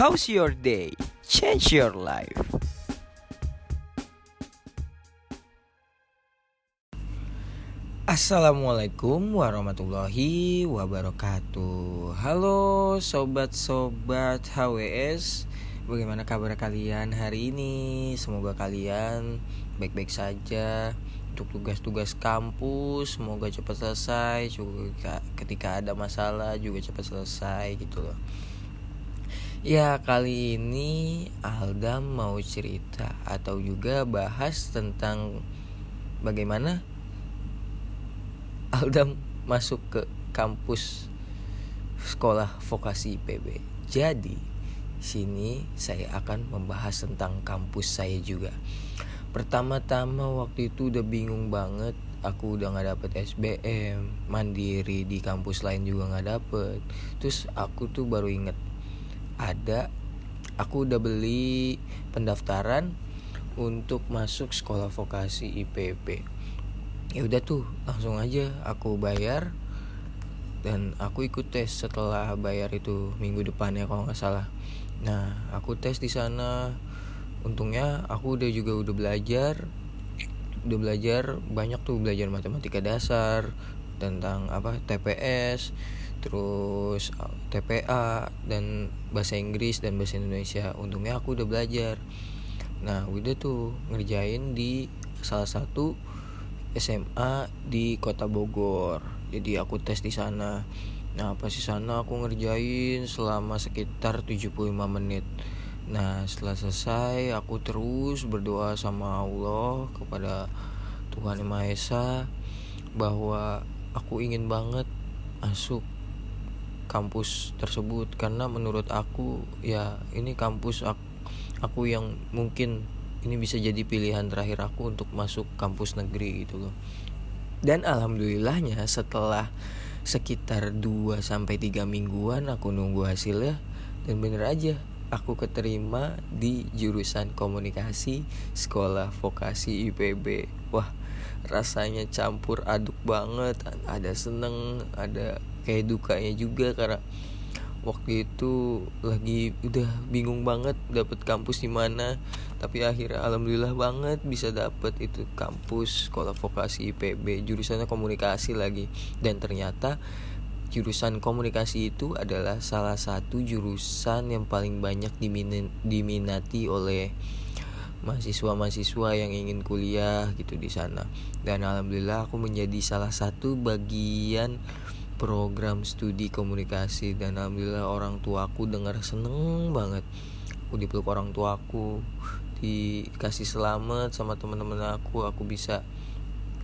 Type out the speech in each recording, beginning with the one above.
How's your day? Change your life. Assalamualaikum warahmatullahi wabarakatuh Halo sobat-sobat HWS Bagaimana kabar kalian hari ini? Semoga kalian baik-baik saja Untuk tugas-tugas kampus Semoga cepat selesai juga Ketika ada masalah juga cepat selesai gitu loh Ya kali ini Aldam mau cerita Atau juga bahas tentang Bagaimana Aldam masuk ke kampus sekolah vokasi IPB. Jadi, sini saya akan membahas tentang kampus saya juga. Pertama-tama waktu itu udah bingung banget. Aku udah nggak dapet SBM, mandiri di kampus lain juga nggak dapet. Terus aku tuh baru inget ada, aku udah beli pendaftaran untuk masuk sekolah vokasi IPB ya udah tuh langsung aja aku bayar dan aku ikut tes setelah bayar itu minggu depan ya kalau nggak salah. Nah aku tes di sana. Untungnya aku udah juga udah belajar udah belajar banyak tuh belajar matematika dasar tentang apa TPS terus TPA dan bahasa Inggris dan bahasa Indonesia untungnya aku udah belajar nah udah tuh ngerjain di salah satu SMA di Kota Bogor. Jadi aku tes di sana. Nah, pas di sana aku ngerjain selama sekitar 75 menit. Nah, setelah selesai aku terus berdoa sama Allah kepada Tuhan Yang Maha Esa bahwa aku ingin banget masuk kampus tersebut. Karena menurut aku ya ini kampus aku, aku yang mungkin ini bisa jadi pilihan terakhir aku untuk masuk kampus negeri gitu loh. Dan alhamdulillahnya setelah sekitar 2 sampai 3 mingguan aku nunggu hasilnya dan bener aja aku keterima di jurusan komunikasi sekolah vokasi IPB wah rasanya campur aduk banget ada seneng ada kayak dukanya juga karena waktu itu lagi udah bingung banget dapet kampus di mana. Tapi akhirnya alhamdulillah banget bisa dapet itu kampus sekolah vokasi IPB jurusannya komunikasi lagi. Dan ternyata jurusan komunikasi itu adalah salah satu jurusan yang paling banyak diminati oleh mahasiswa-mahasiswa yang ingin kuliah gitu di sana. Dan alhamdulillah aku menjadi salah satu bagian program studi komunikasi dan alhamdulillah orang tuaku dengar seneng banget. Aku dipeluk orang tuaku dikasih selamat sama teman-teman aku aku bisa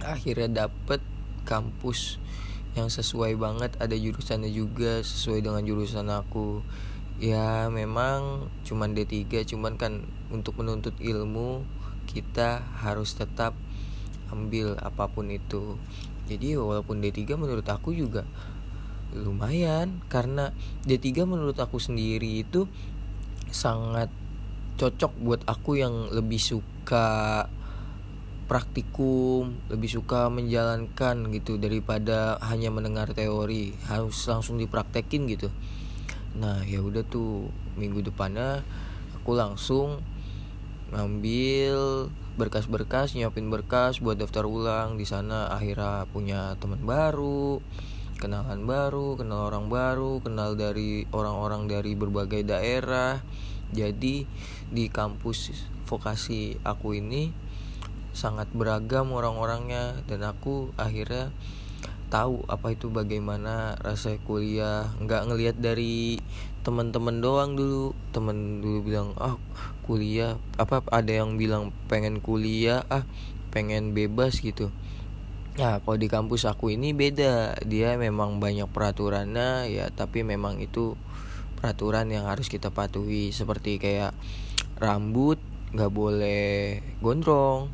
akhirnya dapet kampus yang sesuai banget ada jurusannya juga sesuai dengan jurusan aku. Ya memang cuman D3 cuman kan untuk menuntut ilmu kita harus tetap ambil apa pun itu jadi walaupun D3 menurut aku juga lumayan karena D3 menurut aku sendiri itu sangat cocok buat aku yang lebih suka praktikum, lebih suka menjalankan gitu daripada hanya mendengar teori, harus langsung dipraktekin gitu. Nah, ya udah tuh minggu depannya aku langsung ngambil berkas-berkas nyiapin berkas buat daftar ulang di sana. Akhirnya punya teman baru kenalan baru kenal orang baru kenal dari orang-orang dari berbagai daerah. Jadi di kampus vokasi aku ini sangat beragam orang-orangnya dan aku akhirnya tahu apa itu bagaimana rasa kuliah. Nggak ngelihat dari teman-teman doang dulu. Temen dulu bilang ah kuliah. Apa ada yang bilang pengen kuliah ah pengen bebas gitu. Ya kalau di kampus aku ini beda. Dia memang banyak peraturannya ya tapi memang itu peraturan yang harus kita patuhi. Seperti kayak rambut nggak boleh gondrong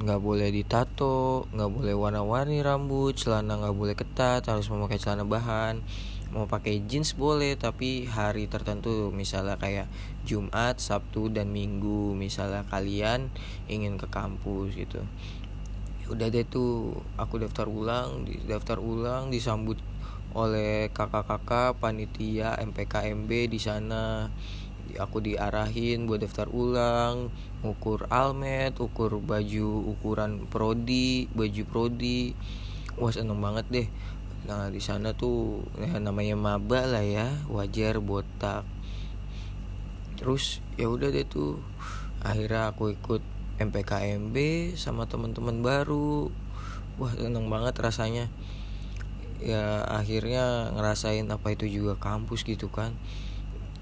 nggak boleh ditato nggak boleh warna-warni rambut celana nggak boleh ketat harus memakai celana bahan mau pakai jeans boleh tapi hari tertentu misalnya kayak Jumat, Sabtu dan Minggu misalnya kalian ingin ke kampus gitu. Udah deh tuh aku daftar ulang, daftar ulang disambut oleh kakak-kakak panitia MPKMB di sana aku diarahin buat daftar ulang ukur almet ukur baju ukuran prodi baju prodi. Wah seneng banget deh. Nah di sana tuh ya, namanya maba lah ya wajar botak. Terus ya udah deh tuh akhirnya aku ikut MPKMB sama teman-teman baru. Wah seneng banget rasanya. Ya akhirnya ngerasain apa itu juga kampus gitu kan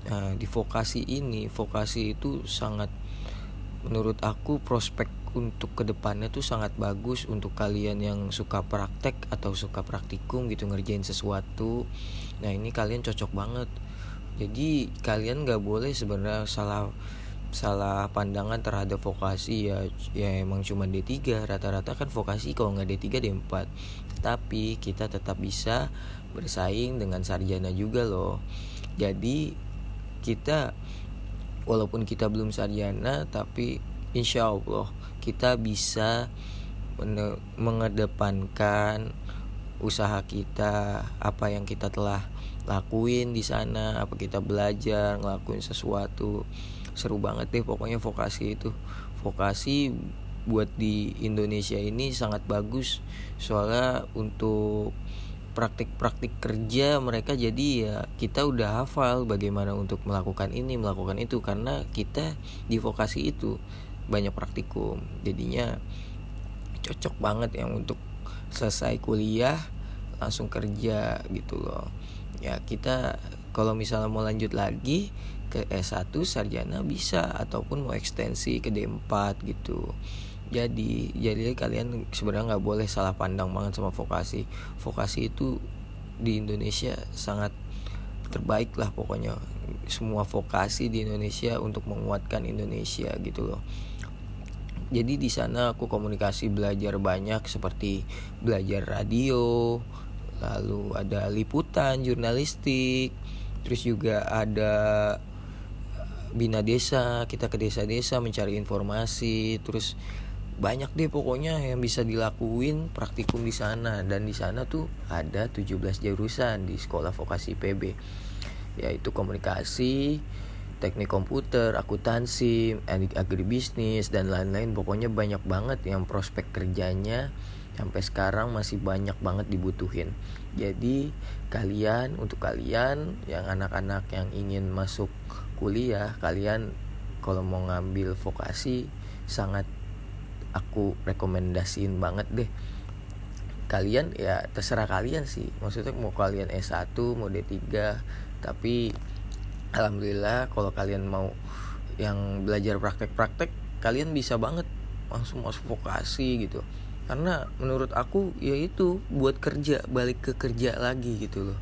nah, di vokasi ini vokasi itu sangat menurut aku prospek untuk ke depannya tuh sangat bagus untuk kalian yang suka praktek atau suka praktikum gitu ngerjain sesuatu. Nah ini kalian cocok banget. Jadi kalian nggak boleh sebenarnya salah salah pandangan terhadap vokasi ya ya emang cuma D3 rata-rata kan vokasi kalau nggak D3 D4 tapi kita tetap bisa bersaing dengan sarjana juga loh. Jadi kita walaupun kita belum sarjana tapi insya Allah kita bisa mengedepankan usaha kita apa yang kita telah lakuin di sana apa kita belajar ngelakuin sesuatu. Seru banget deh pokoknya vokasi itu. Vokasi buat di Indonesia ini sangat bagus. Soalnya untuk praktik-praktik kerja mereka jadi ya kita udah hafal bagaimana untuk melakukan ini melakukan itu. Karena kita di vokasi itu banyak praktikum. Jadinya cocok banget yang untuk selesai kuliah langsung kerja gitu loh. Ya kita kalau misalnya mau lanjut lagi ke S1 sarjana bisa ataupun mau ekstensi ke D4 gitu jadi jadi kalian sebenarnya nggak boleh salah pandang banget sama vokasi. Vokasi itu di Indonesia sangat terbaik lah pokoknya. Semua vokasi di Indonesia untuk menguatkan Indonesia gitu loh. Jadi di sana aku komunikasi belajar banyak seperti belajar radio lalu ada liputan jurnalistik terus juga ada bina desa kita ke desa-desa mencari informasi terus banyak deh pokoknya yang bisa dilakuin praktikum di sana. Dan di sana tuh ada 17 jurusan di sekolah vokasi PB yaitu komunikasi teknik komputer, akuntansi, agribisnis dan lain-lain. Pokoknya banyak banget yang prospek kerjanya sampai sekarang masih banyak banget dibutuhin. Jadi kalian untuk kalian yang anak-anak yang ingin masuk kuliah kalian kalau mau ngambil vokasi sangat aku rekomendasiin banget deh. Kalian ya terserah kalian sih. Maksudnya mau kalian S1 mau D3 tapi alhamdulillah kalau kalian mau yang belajar praktek-praktek kalian bisa banget langsung masuk vokasi gitu. Karena menurut aku ya itu buat kerja balik ke kerja lagi gitu loh.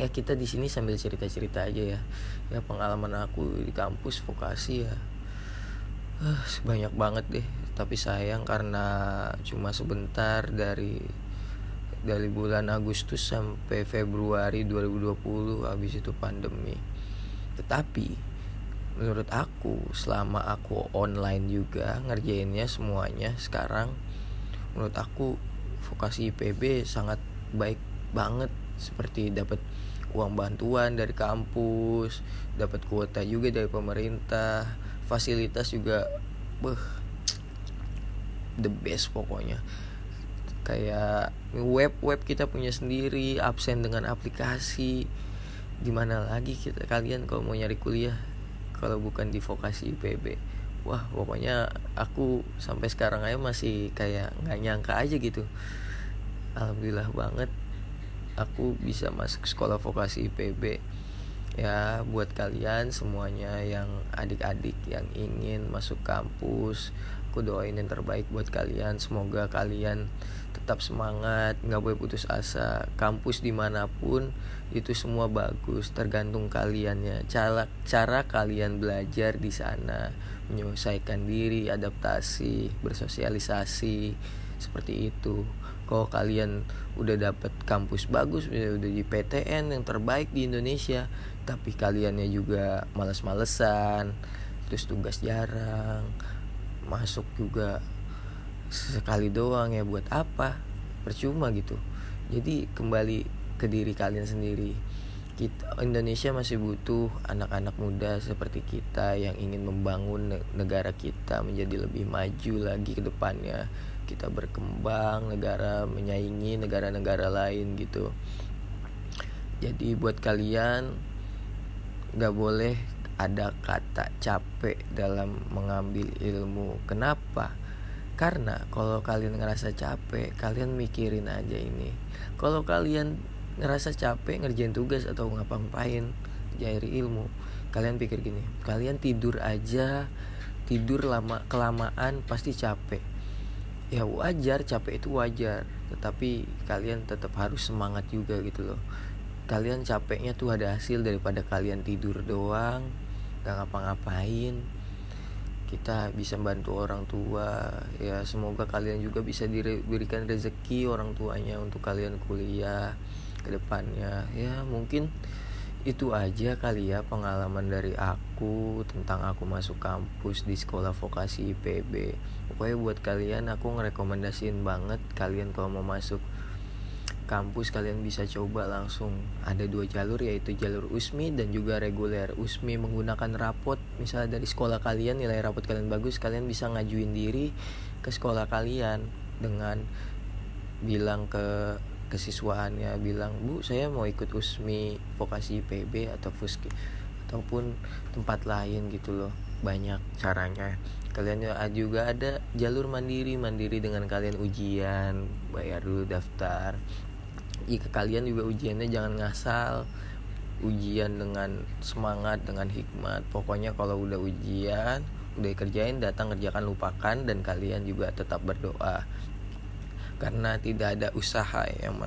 Ya kita di sini sambil cerita-cerita aja ya. Ya pengalaman aku di kampus vokasi ya. Uh, banyak banget deh tapi sayang karena cuma sebentar dari dari bulan Agustus sampai Februari 2020 habis itu pandemi. Tetapi menurut aku selama aku online juga ngerjainnya semuanya sekarang menurut aku vokasi IPB sangat baik banget. Seperti dapat uang bantuan dari kampus dapat kuota juga dari pemerintah fasilitas juga beh the best pokoknya. Kayak web web kita punya sendiri absen dengan aplikasi. Gimana lagi kita kalian kalau mau nyari kuliah kalau bukan di vokasi IPB wah pokoknya aku sampai sekarang aja masih kayak nggak nyangka aja gitu. Alhamdulillah banget aku bisa masuk sekolah vokasi IPB ya buat kalian semuanya yang adik-adik yang ingin masuk kampus aku doain yang terbaik buat kalian. Semoga kalian tetap semangat nggak boleh putus asa. Kampus di mana pun itu semua bagus tergantung kaliannya cara cara kalian belajar di sana. Menyelesaikan diri adaptasi bersosialisasi seperti itu. Kalau kalian udah dapet kampus bagus udah di PTN yang terbaik di Indonesia tapi kaliannya juga males-malesan terus tugas jarang masuk juga sekali doang ya buat apa? Percuma gitu. Jadi kembali ke diri kalian sendiri. Kita Indonesia masih butuh anak-anak muda seperti kita yang ingin membangun negara kita menjadi lebih maju lagi ke depannya. Kita berkembang negara menyaingi negara-negara lain gitu. Jadi buat kalian nggak boleh ada kata capek dalam mengambil ilmu. Kenapa? Karena kalau kalian ngerasa capek kalian mikirin aja ini. Kalau kalian ngerasa capek ngerjain tugas atau ngapa-ngapain cari ilmu. Kalian pikir gini kalian tidur aja tidur lama kelamaan pasti capek. Ya wajar capek itu wajar. Tetapi kalian tetap harus semangat juga gitu loh. Kalian capeknya tuh ada hasil daripada kalian tidur doang gak ngapa-ngapain kita bisa bantu orang tua ya semoga kalian juga bisa diberikan rezeki orang tuanya untuk kalian kuliah ke depannya. Ya mungkin itu aja kali ya pengalaman dari aku tentang aku masuk kampus di sekolah vokasi IPB pokoknya buat kalian aku ngerekomendasiin banget kalian kalau mau masuk kampus kalian bisa coba langsung. Ada dua jalur yaitu jalur USMI dan juga reguler. USMI menggunakan rapot. Misalnya dari sekolah kalian nilai rapot kalian bagus kalian bisa ngajuin diri ke sekolah kalian dengan bilang ke kesiswaannya bilang bu saya mau ikut usmi vokasi IPB atau fuski ataupun tempat lain gitu loh. Banyak caranya. Kalian juga ada jalur mandiri. Mandiri dengan kalian ujian bayar dulu daftar jika kalian juga ujiannya jangan ngasal. Ujian dengan semangat dengan hikmat. Pokoknya kalau udah ujian udah kerjain datang kerjakan lupakan dan kalian juga tetap berdoa. Karena tidak ada usaha yang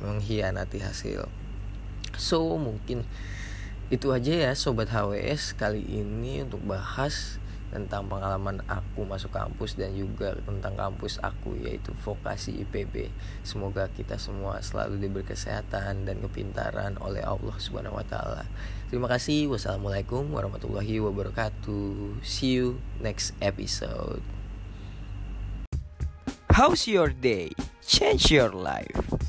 mengkhianati hasil. So mungkin itu aja ya sobat HWS kali ini untuk bahas tentang pengalaman aku masuk kampus dan juga tentang kampus aku yaitu vokasi IPB. Semoga kita semua selalu diberi kesehatan dan kepintaran oleh Allah Subhanahu wa taala. Terima kasih. Wassalamualaikum warahmatullahi wabarakatuh. See you next episode. How's your day? Change your life.